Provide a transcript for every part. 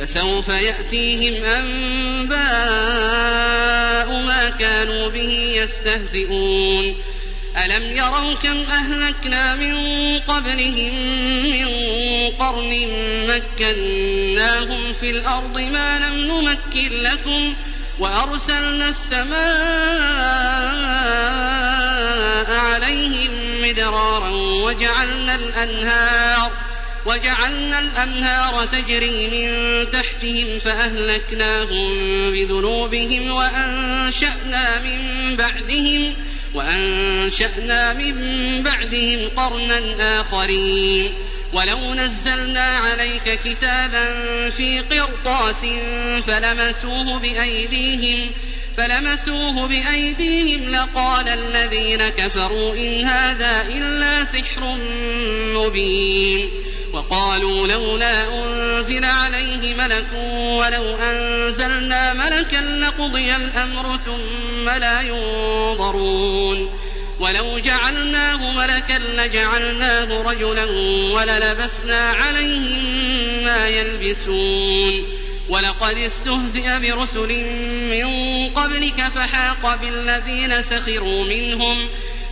فسوف يأتيهم أنباء ما كانوا به يستهزئون. ألم يروا كم أهلكنا من قبلهم من قرن مكناهم في الأرض ما لم نمكن لكم وأرسلنا السماء عليهم مدرارا وجعلنا الأنهار وجعلنا الأنهار تجري من تحتهم فأهلكناهم بذنوبهم وأنشأنا من بعدهم وأنشأنا من بعدهم قرنا آخرين. ولو نزلنا عليك كتابا في قرطاس فلمسوه بأيديهم فلمسوه بأيديهم لقال الذين كفروا إن هذا إلا سحر مبين. وقالوا لولا أنزل عليه ملك ولو أنزلنا ملكا لقضي الأمر ثم لا ينظرون. ولو جعلناه ملكا لجعلناه رجلا وللبسنا عليهم ما يلبسون. ولقد استهزئ برسل من قبلك فحاق بالذين سخروا منهم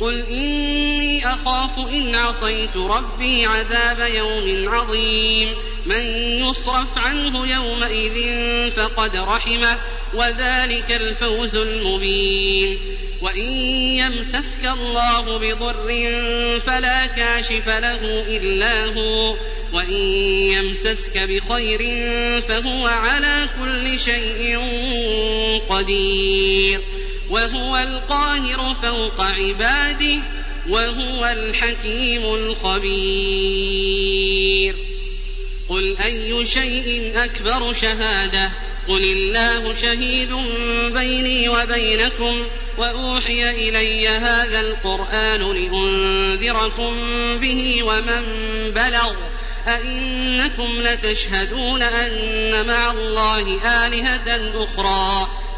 قل إني أخاف إن عصيت ربي عذاب يوم عظيم. من يصرف عنه يومئذ فقد رحمه وذلك الفوز المبين. وإن يمسسك الله بضر فلا كاشف له إلا هو وإن يمسسك بخير فهو على كل شيء قدير. وهو القاهر فوق عباده وهو الحكيم الخبير. قل أي شيء أكبر شهادة؟ قل الله شهيد بيني وبينكم وأوحي إلي هذا القرآن لأنذركم به ومن بلغ. أئنكم لتشهدون أن مع الله آلهة أخرى.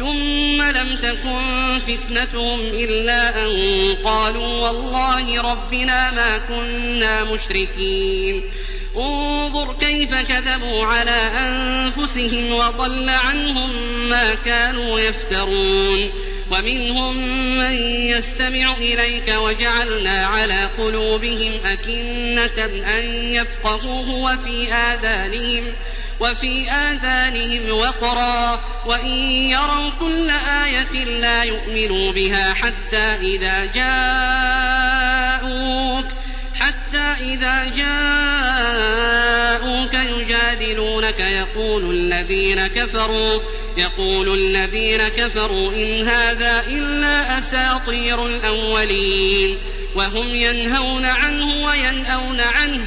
ثم لم تكن فتنتهم إلا أن قالوا والله ربنا ما كنا مشركين. انظر كيف كذبوا على أنفسهم وضل عنهم ما كانوا يفترون. ومنهم من يستمع إليك وجعلنا على قلوبهم أكنة أن يفقهوه وفي آذانهم. وفي آذانهم وقرا وإن يروا كل آية لا يؤمنوا بها حتى إذا جاءوك حتى إذا جاءوك يجادلونك يقول الذين كفروا يقول الذين كفروا إن هذا إلا أساطير الأولين وهم ينهون عنه وينأون عنه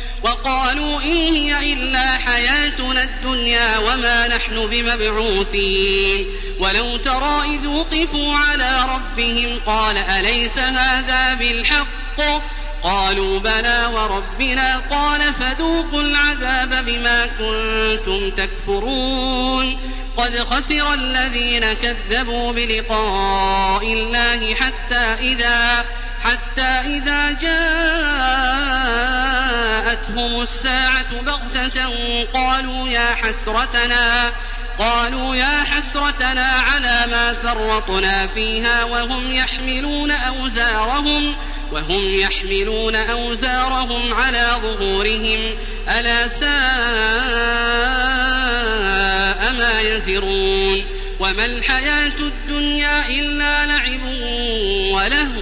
وقالوا إن هي إلا حياتنا الدنيا وما نحن بمبعوثين. ولو ترى إذ وقفوا على ربهم قال أليس هذا بالحق؟ قالوا بلى وربنا قال فذوقوا العذاب بما كنتم تكفرون. قد خسر الذين كذبوا بلقاء الله حتى إذا حتى إذا جاءتهم الساعة بغتة قالوا يا حسرتنا قالوا يا حسرتنا على ما فرطنا فيها وهم يحملون أوزارهم وهم يحملون أوزارهم على ظهورهم. ألا ساء ما يزرون. وما الحياة الدنيا إلا لعب ولهو.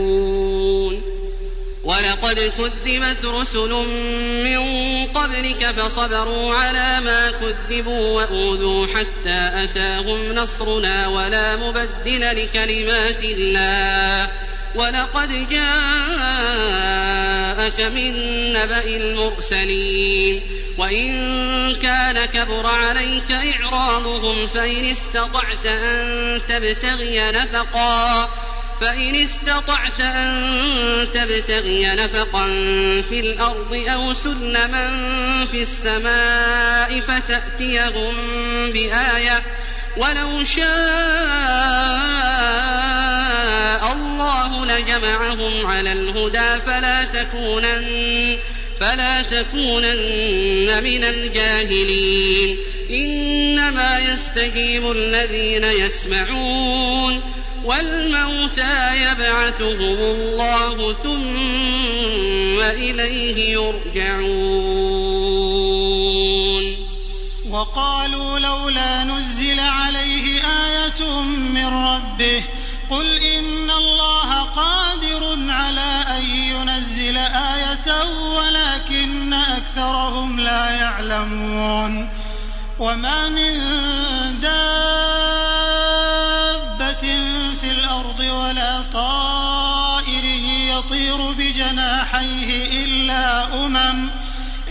ولقد كذبت رسل من قبلك فصبروا على ما كذبوا وأوذوا حتى أتاهم نصرنا ولا مبدل لكلمات الله. ولقد جاءك من نبأ المرسلين. وإن كان كبر عليك إعراضهم فإن استطعت أن تبتغي نفقا فإن استطعت أن تبتغي نفقا في الأرض أو سلما في السماء فتأتيهم بآية ولو شاء الله لجمعهم على الهدى فلا تكونن فلا تكونن من الجاهلين. إنما يستجيب الذين يسمعون. والموتى يبعثهم الله ثم إليه يرجعون. وقالوا لولا نزل عليه آية من ربه قل إن الله قادر على أن ينزل آية ولكن أكثرهم لا يعلمون. وما من دابة ولا طائر يطير بجناحيه إلا أمم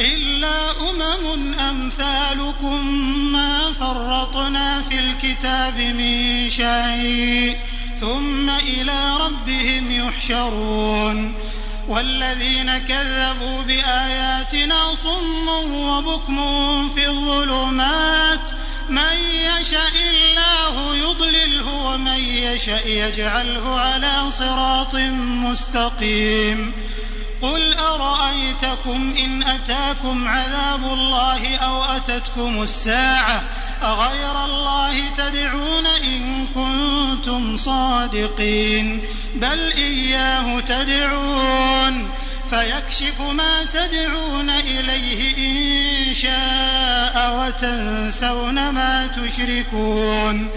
إلا أمم أمثالكم ما فرطنا في الكتاب من شيء ثم إلى ربهم يحشرون. والذين كذبوا بآياتنا صم وبكم في الظلمات من يشاء الله يضلله ومن يشاء يجعله على صراط مستقيم. قل أرأيتكم إن أتاكم عذاب الله أو أتتكم الساعة أغير الله تدعون إن كنتم صادقين. بل إياه تدعون. فيكشف ما تدعون إليه إن شاء وتنسون ما تشركون.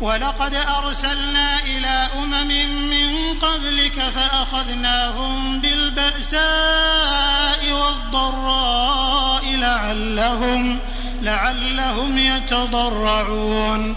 ولقد أرسلنا إلى أمم من قبلك فأخذناهم بالبأساء والضراء لعلهم لعلهم يتضرعون.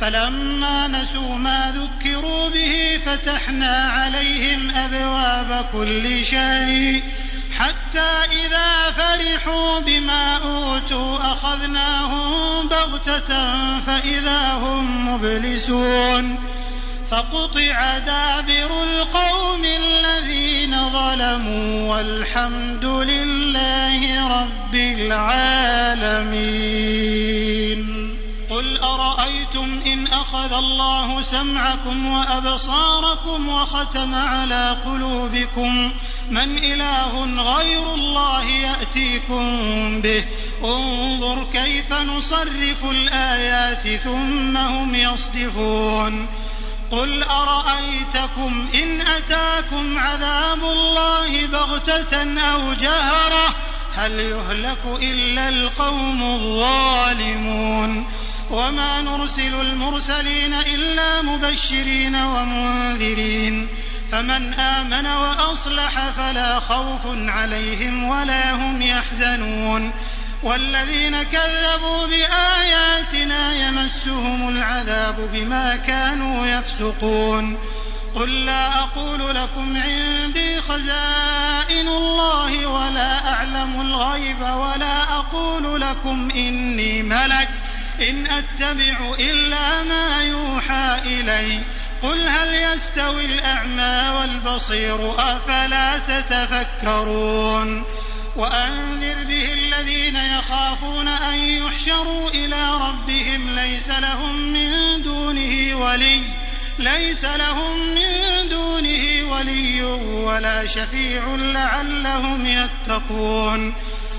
فلما نسوا ما ذكروا به فتحنا عليهم أبواب كل شيء حتى إذا فرحوا بما أوتوا أخذناهم بغتة فإذا هم مبلسون فقطع دابر القوم الذين ظلموا والحمد لله رب العالمين قل أرأيتم إن أخذ الله سمعكم وأبصاركم وختم على قلوبكم من إله غير الله يأتيكم به انظر كيف نصرف الآيات ثم هم يصدفون قل أرأيتكم إن أتاكم عذاب الله بغتة أو جهرة هل يهلك إلا القوم الظالمون وما نرسل المرسلين إلا مبشرين ومنذرين فمن آمن وأصلح فلا خوف عليهم ولا هم يحزنون والذين كذبوا بآياتنا يمسهم العذاب بما كانوا يفسقون قل لا أقول لكم عندي خزائن الله ولا أعلم الغيب ولا أقول لكم إني ملك إن أتبع إلا ما يوحى إلي. قل هل يستوي الأعمى والبصير؟ أفلا تتفكرون؟ وأنذر به الذين يخافون أن يحشروا إلى ربهم. ليس لهم من دونه ولي. ليس لهم من دونه ولي ولا شفيع لعلهم يتقون.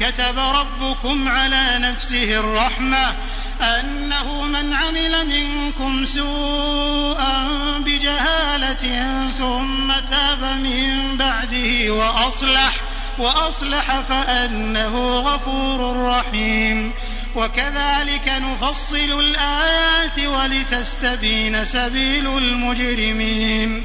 كتب ربكم على نفسه الرحمة أنه من عمل منكم سوءا بجهالة ثم تاب من بعده وأصلح وأصلح فأنه غفور رحيم. وكذلك نفصل الآيات ولتستبين سبيل المجرمين.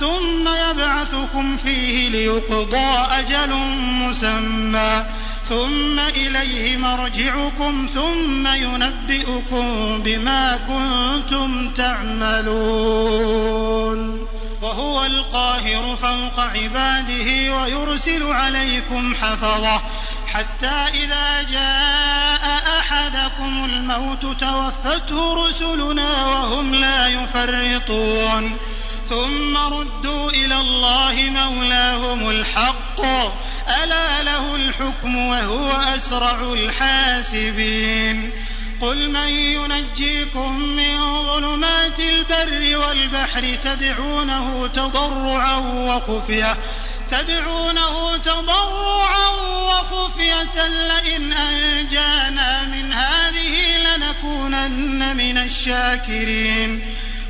ثم يبعثكم فيه ليقضى أجل مسمى. ثم إليه مرجعكم ثم ينبئكم بما كنتم تعملون. وهو القاهر فوق عباده ويرسل عليكم حفظه. حتى إذا جاء أحدكم الموت توفته رسلنا وهم لا يفرطون. ثم ردوا إلى الله مولاهم الحق. ألا له الحكم وهو أسرع الحاسبين. قل من ينجيكم من ظلمات البر والبحر تدعونه تضرعا وخفية. تدعونه تضرعا وخفية. لئن أنجانا من هذه لنكونن من الشاكرين.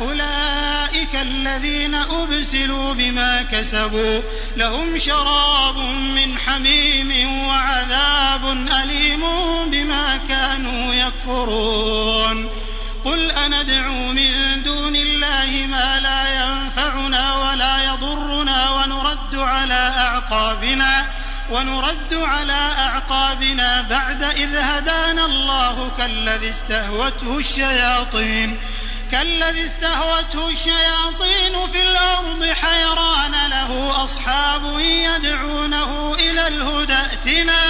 أولئك الذين أبسلوا بما كسبوا لهم شراب من حميم وعذاب أليم بما كانوا يكفرون. قل أندعو من دون الله ما لا ينفعنا ولا يضرنا ونرد على أعقابنا ونرد على أعقابنا بعد إذ هدانا الله كالذي استهوته الشياطين. كالذي استهوته الشياطين في الأرض حيران له أصحاب يدعونه إلى الهدى ائتنا.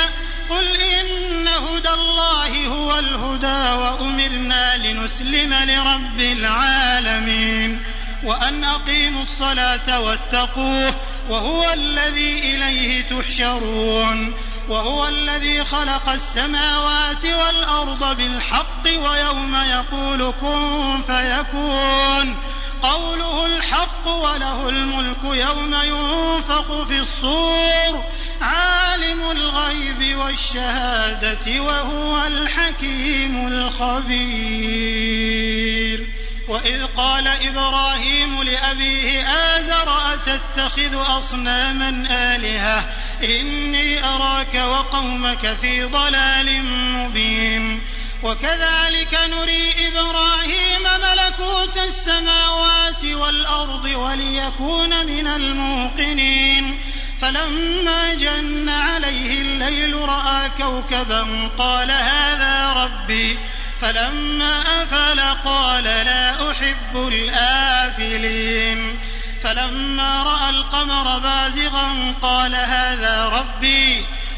قل إن هدى الله هو الهدى وأمرنا لنسلم لرب العالمين. وأن أقيموا الصلاة واتقوه وهو الذي إليه تحشرون. وهو الذي خلق السماوات والأرض بالحق ويوم يقول كن فيكون. قوله الحق وله الملك يوم ينفخ في الصور. عالم الغيب والشهادة وهو الحكيم الخبير. وإذ قال إبراهيم لأبيه آزر أتتخذ أصناما آلهة؟ إني أراك وقومك في ضلال مبين. وكذلك نري إبراهيم ملكوت السماوات والأرض وليكون من الموقنين. فلما جن عليه الليل رأى كوكبا قال هذا ربي. فلما أفل قال لا أحب الآفلين. فلما رأى القمر بازغا قال هذا ربي.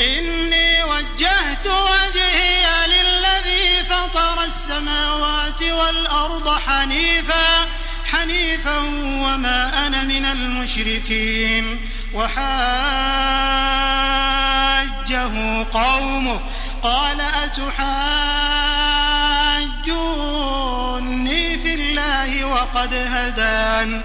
إني وجهت وجهي للذي فطر السماوات والأرض حنيفا حنيفا وما أنا من المشركين. وحاجه قومه قال أتحاجوني في الله وقد هدان.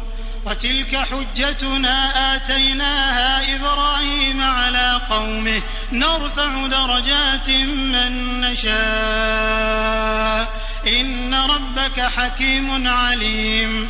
وتلك حجتنا آتيناها إبراهيم على قومه. نرفع درجات من نشاء. إن ربك حكيم عليم.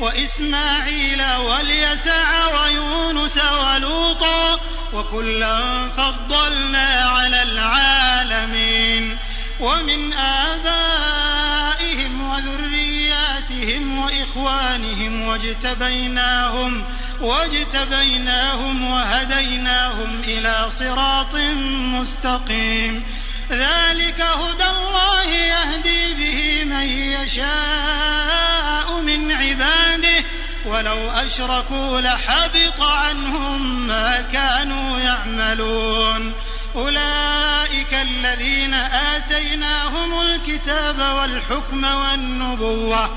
وإسماعيل واليسع ويونس ولوطا وكلا فضلنا على العالمين ومن آبائهم وذرياتهم وإخوانهم واجتبيناهم واجتبيناهم وهديناهم إلى صراط مستقيم. ذلك هدى الله يهدي به من يشاء من عباده ولو أشركوا لحبط عنهم ما كانوا يعملون. أولئك الذين آتيناهم الكتاب والحكم والنبوة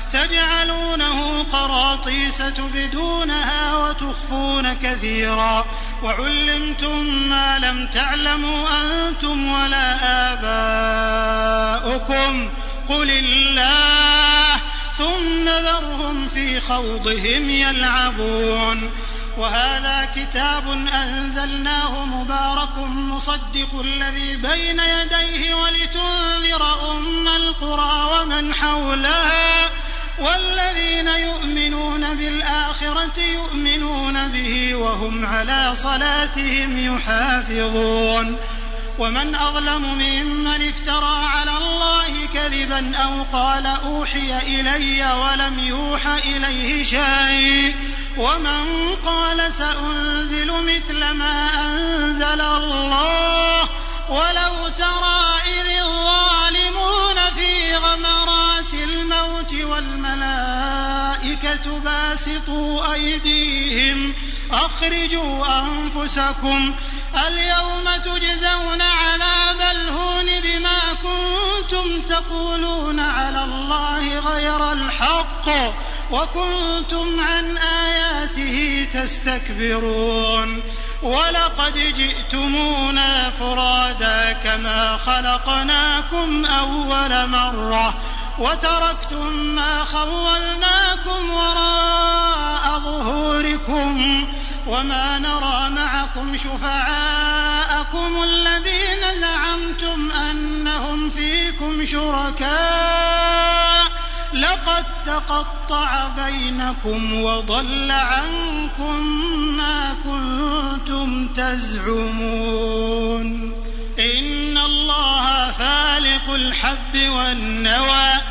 تجعلونه قراطيس تبدونها وتخفون كثيرا وعلمتم ما لم تعلموا أنتم ولا آباؤكم قل الله ثم ذرهم في خوضهم يلعبون وهذا كتاب أنزلناه مبارك مصدق الذي بين يديه ولتنذر أم القرى ومن حولها والذين يؤمنون بالآخرة يؤمنون به وهم على صلاتهم يحافظون. ومن أظلم ممن افترى على الله كذبا أو قال أوحي إلي ولم يوح إليه شيء. ومن قال سأنزل مثل ما أنزل الله ولو ترى إذ الظالمون في غمرات الموت والملائكة باسطوا أيديهم أخرجوا أنفسكم اليوم تجزون عذاب الهون بما كنتم تقولون على الله غير الحق وكنتم عن آياته تستكبرون ولقد جئتمونا فرادا كما خلقناكم أول مرة وتركتم ما خولناكم وراء ظهوركم وما نرى معكم شفعاءكم الذين زعمتم أنهم فيكم شركاء. لقد تقطع بينكم وضل عنكم ما كنتم تزعمون. إن الله فالق الحب والنوى.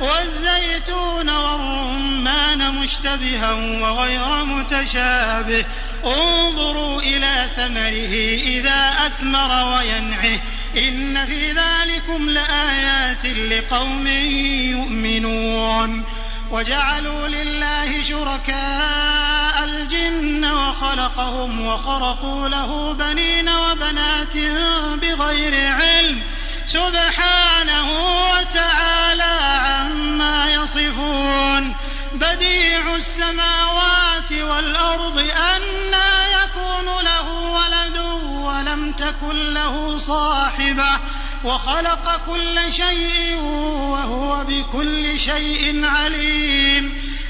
والزيتون والرمان مشتبها وغير متشابه. انظروا إلى ثمره إذا أثمر وينعه. إن في ذلكم لآيات لقوم يؤمنون. وجعلوا لله شركاء الجن وخلقهم وخرقوا له بنين وبنات بغير علم. سبحانه وتعالى عما يصفون. بديع السماوات والأرض أنى يكون له ولد ولم تكن له صاحبة. وخلق كل شيء وهو بكل شيء عليم.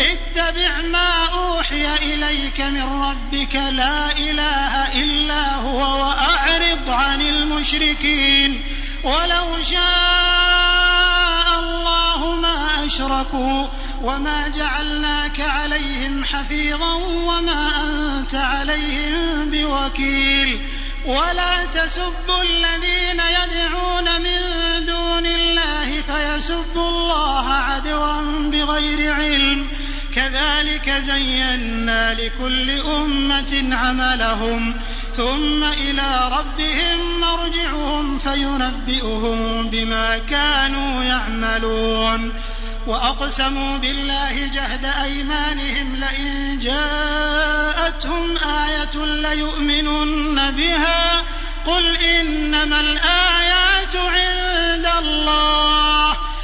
اتبع ما أوحي إليك من ربك لا إله إلا هو وأعرض عن المشركين. ولو شاء الله ما أشركوا وما جعلناك عليهم حفيظا وما أنت عليهم بوكيل. ولا تسبوا الذين يدعون من دون الله فيسبوا الله عدوا بغير علم. كذلك زينا لكل أمة عملهم ثم إلى ربهم مرجعهم فينبئهم بما كانوا يعملون. وأقسموا بالله جهد أيمانهم لئن جاءتهم آية ليؤمنن بها قل إنما الآيات عند الله.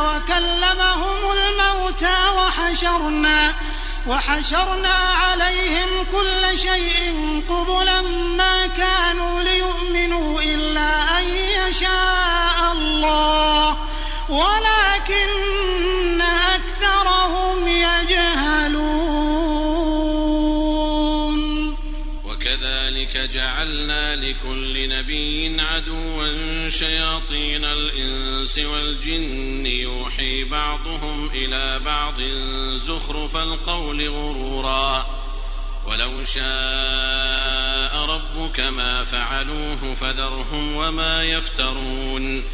وكلمهم الموتى وحشرنا وحشرنا عليهم كل شيء قبلا ما كانوا ليؤمنوا إلا أن يشاء الله. ولكن أكثرهم يجهلون. وكذلك جعلنا لكل نبي عدوا شياطين الإنس والجن يوحي بعضهم إلى بعض زخرف القول غرورا ولو شاء ربك ما فعلوه فذرهم وما يفترون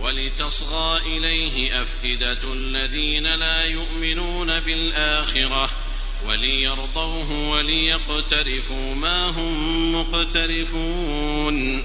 ولتصغى إليه أفئدة الذين لا يؤمنون بالآخرة وليرضوه وليقترفوا ما هم مقترفون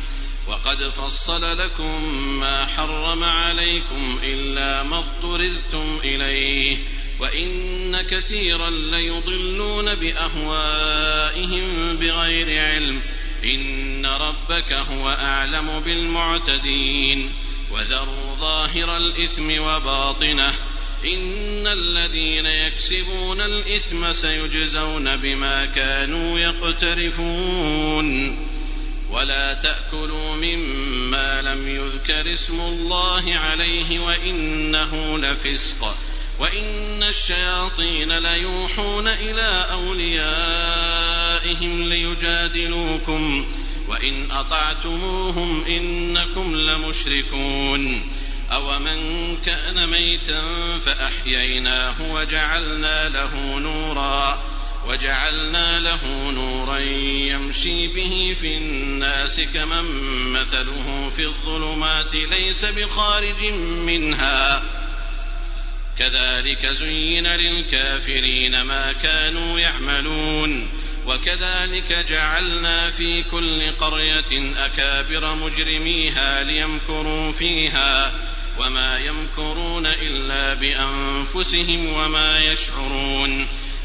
وقد فصل لكم ما حرم عليكم إلا ما اضطررتم إليه وإن كثيرا ليضلون بأهوائهم بغير علم إن ربك هو أعلم بالمعتدين. وذروا ظاهر الإثم وباطنه إن الذين يكسبون الإثم سيجزون بما كانوا يقترفون. ولا تأكلوا مما لم يذكر اسم الله عليه وإنه لفسق وإن الشياطين ليوحون إلى أوليائهم ليجادلوكم وإن أطعتموهم إنكم لمشركون أومن كان ميتا فأحييناه وجعلنا له نورا وجعلنا له نورا يمشي به في الناس كمن مثله في الظلمات ليس بخارج منها. كذلك زين للكافرين ما كانوا يعملون. وكذلك جعلنا في كل قرية أكابر مجرميها ليمكروا فيها. وما يمكرون إلا بأنفسهم وما يشعرون.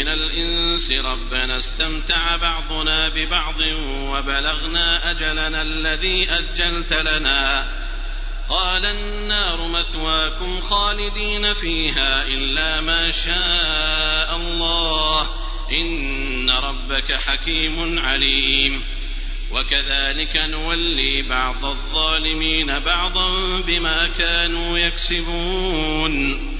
من الإنس ربنا استمتع بعضنا ببعض وبلغنا أجلنا الذي أجلت لنا. قال النار مثواكم خالدين فيها إلا ما شاء الله. إن ربك حكيم عليم. وكذلك نولي بعض الظالمين بعضا بما كانوا يكسبون.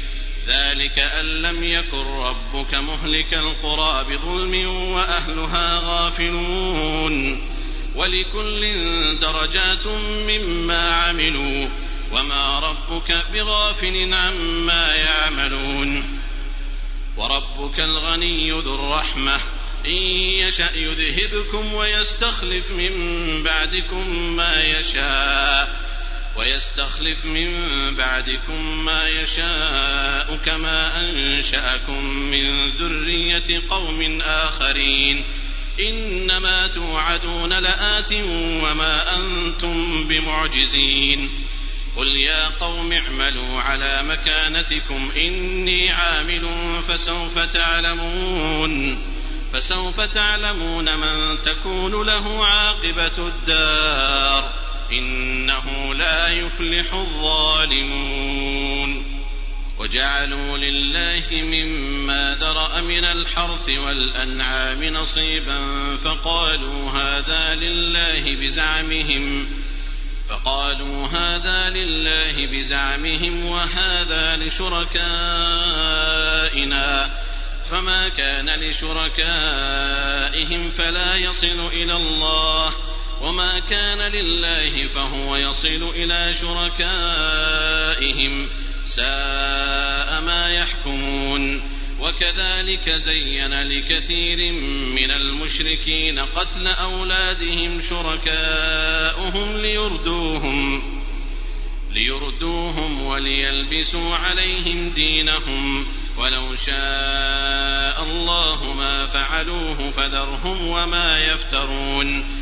ذلك أن لم يكن ربك مهلك القرى بظلم وأهلها غافلون. ولكل درجات مما عملوا وما ربك بغافل عما يعملون. وربك الغني ذو الرحمة. إن يشأ يذهبكم ويستخلف من بعدكم ما يشاء. ويستخلف من بعدكم ما يشاء كما أنشأكم من ذرية قوم آخرين. إنما توعدون لآت وما أنتم بمعجزين. قل يا قوم اعملوا على مكانتكم إني عامل فسوف تعلمون. فسوف تعلمون من تكون له عاقبة الدار. إنه لا يفلح الظالمون. وجعلوا لله مما ذرأ من الحرث والأنعام نصيبا فقالوا هذا لله بزعمهم فقالوا هذا لله بزعمهم وهذا لشركائنا فما كان لشركائهم فلا يصل إلى الله وما كان لله فهو يصل إلى شركائهم ساء ما يحكمون. وكذلك زين لكثير من المشركين قتل أولادهم شركاؤهم ليردوهم ليردوهم وليلبسوا عليهم دينهم. ولو شاء الله ما فعلوه فذرهم وما يفترون.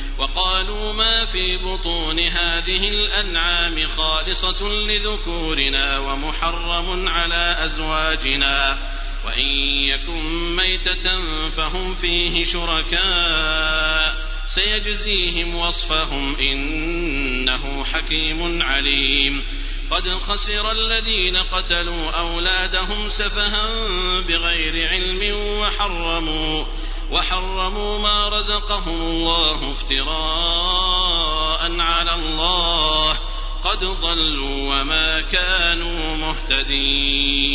وقالوا ما في بطون هذه الأنعام خالصة لذكورنا ومحرم على أزواجنا. وإن يكن ميتة فهم فيه شركاء. سيجزيهم وصفهم إنه حكيم عليم. قد خسر الذين قتلوا أولادهم سفها بغير علم وحرموا. وحرموا ما رزقهم الله افتراء على الله قد ضلوا وما كانوا مهتدين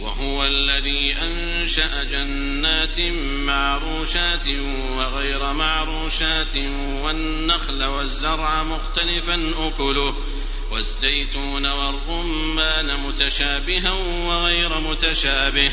وهو الذي أنشأ جنات معروشات وغير معروشات والنخل والزرع مختلفا أكله والزيتون والرمان متشابها وغير متشابه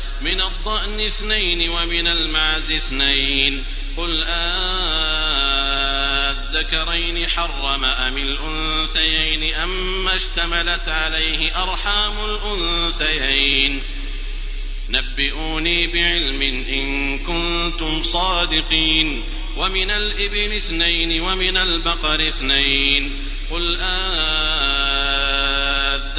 من الضأن اثنين ومن المعز اثنين. قل آذكرين حرم أم الأنثيين أما اشتملت عليه أرحام الأنثيين. نبئوني بعلم إن كنتم صادقين. ومن الإبل اثنين ومن البقر اثنين. قل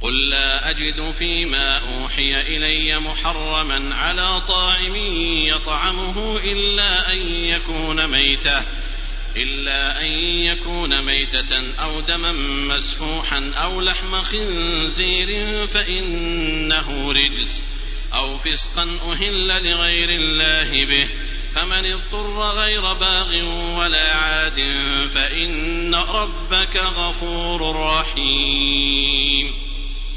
قل لا أجد فيما أوحي إلي محرما على طاعم يطعمه إلا أن يكون ميتة إلا أن يكون ميتة أو دما مسفوحا أو لحم خنزير فإنه رجس أو فسقا أهل لغير الله به فمن اضطر غير باغ ولا عاد فإن ربك غفور رحيم.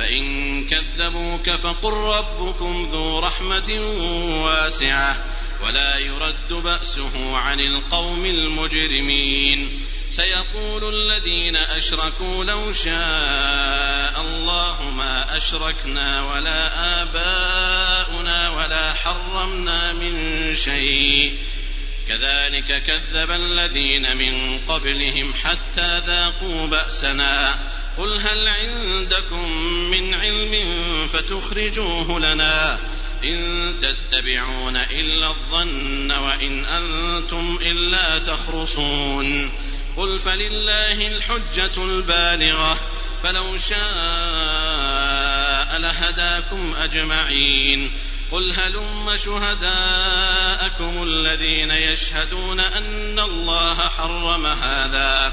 فإن كذبوك فقل ربكم ذو رحمة واسعة ولا يرد بأسه عن القوم المجرمين. سيقول الذين أشركوا لو شاء الله ما أشركنا ولا آباؤنا ولا حرمنا من شيء. كذلك كذب الذين من قبلهم حتى ذاقوا بأسنا. قل هل عندكم من علم فتخرجوه لنا إن تتبعون إلا الظن وإن أنتم إلا تخرصون قل فلله الحجة البالغة فلو شاء لهداكم أجمعين قل هلم شهداءكم الذين يشهدون أن الله حرم هذا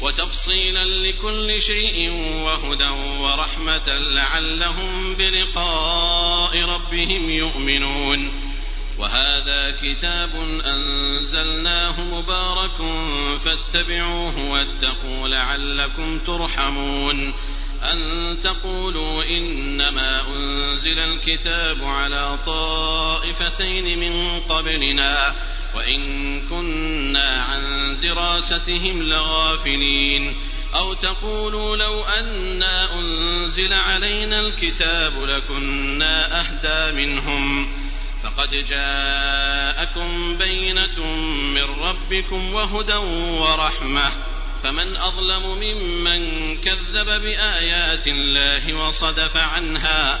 وتفصيلا لكل شيء وهدى ورحمة لعلهم بلقاء ربهم يؤمنون. وهذا كتاب أنزلناه مبارك فاتبعوه واتقوا لعلكم ترحمون. أن تقولوا إنما أنزل الكتاب على طائفتين من قبلنا. وإن كنا عن دراستهم لغافلين أو تقولوا لو أنا أنزل علينا الكتاب لكنا أهدى منهم فقد جاءكم بينة من ربكم وهدى ورحمة فمن أظلم ممن كذب بآيات الله وصدف عنها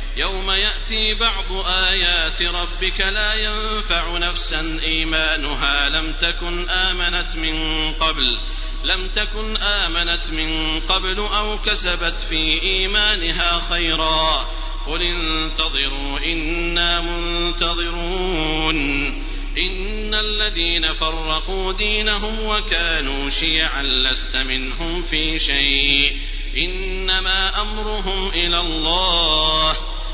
يوم يأتي بعض آيات ربك لا ينفع نفسا إيمانها. لم تكن آمنت من قبل لم تكن آمنت من قبل أو كسبت في إيمانها خيرا. قل انتظروا إنا منتظرون. إن الذين فرقوا دينهم وكانوا شيعا لست منهم في شيء. إنما أمرهم إلى الله.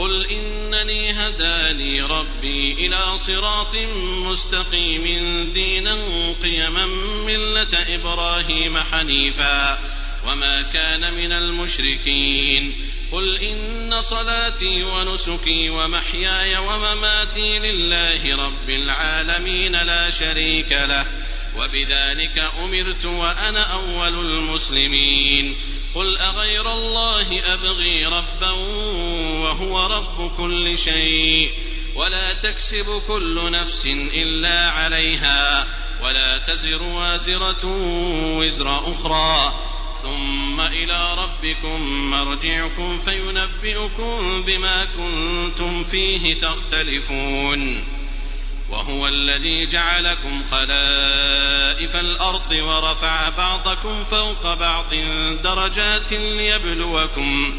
قل إنني هداني ربي إلى صراط مستقيم دينا قيما ملة إبراهيم حنيفا وما كان من المشركين قل إن صلاتي ونسكي ومحياي ومماتي لله رب العالمين لا شريك له وبذلك أمرت وأنا أول المسلمين قل أغير الله أبغي ربا وهو رب كل شيء. ولا تكسب كل نفس إلا عليها. ولا تزر وازرة وزر أخرى. ثم إلى ربكم مرجعكم فينبئكم بما كنتم فيه تختلفون. وهو الذي جعلكم خلائف الأرض ورفع بعضكم فوق بعض درجات ليبلوكم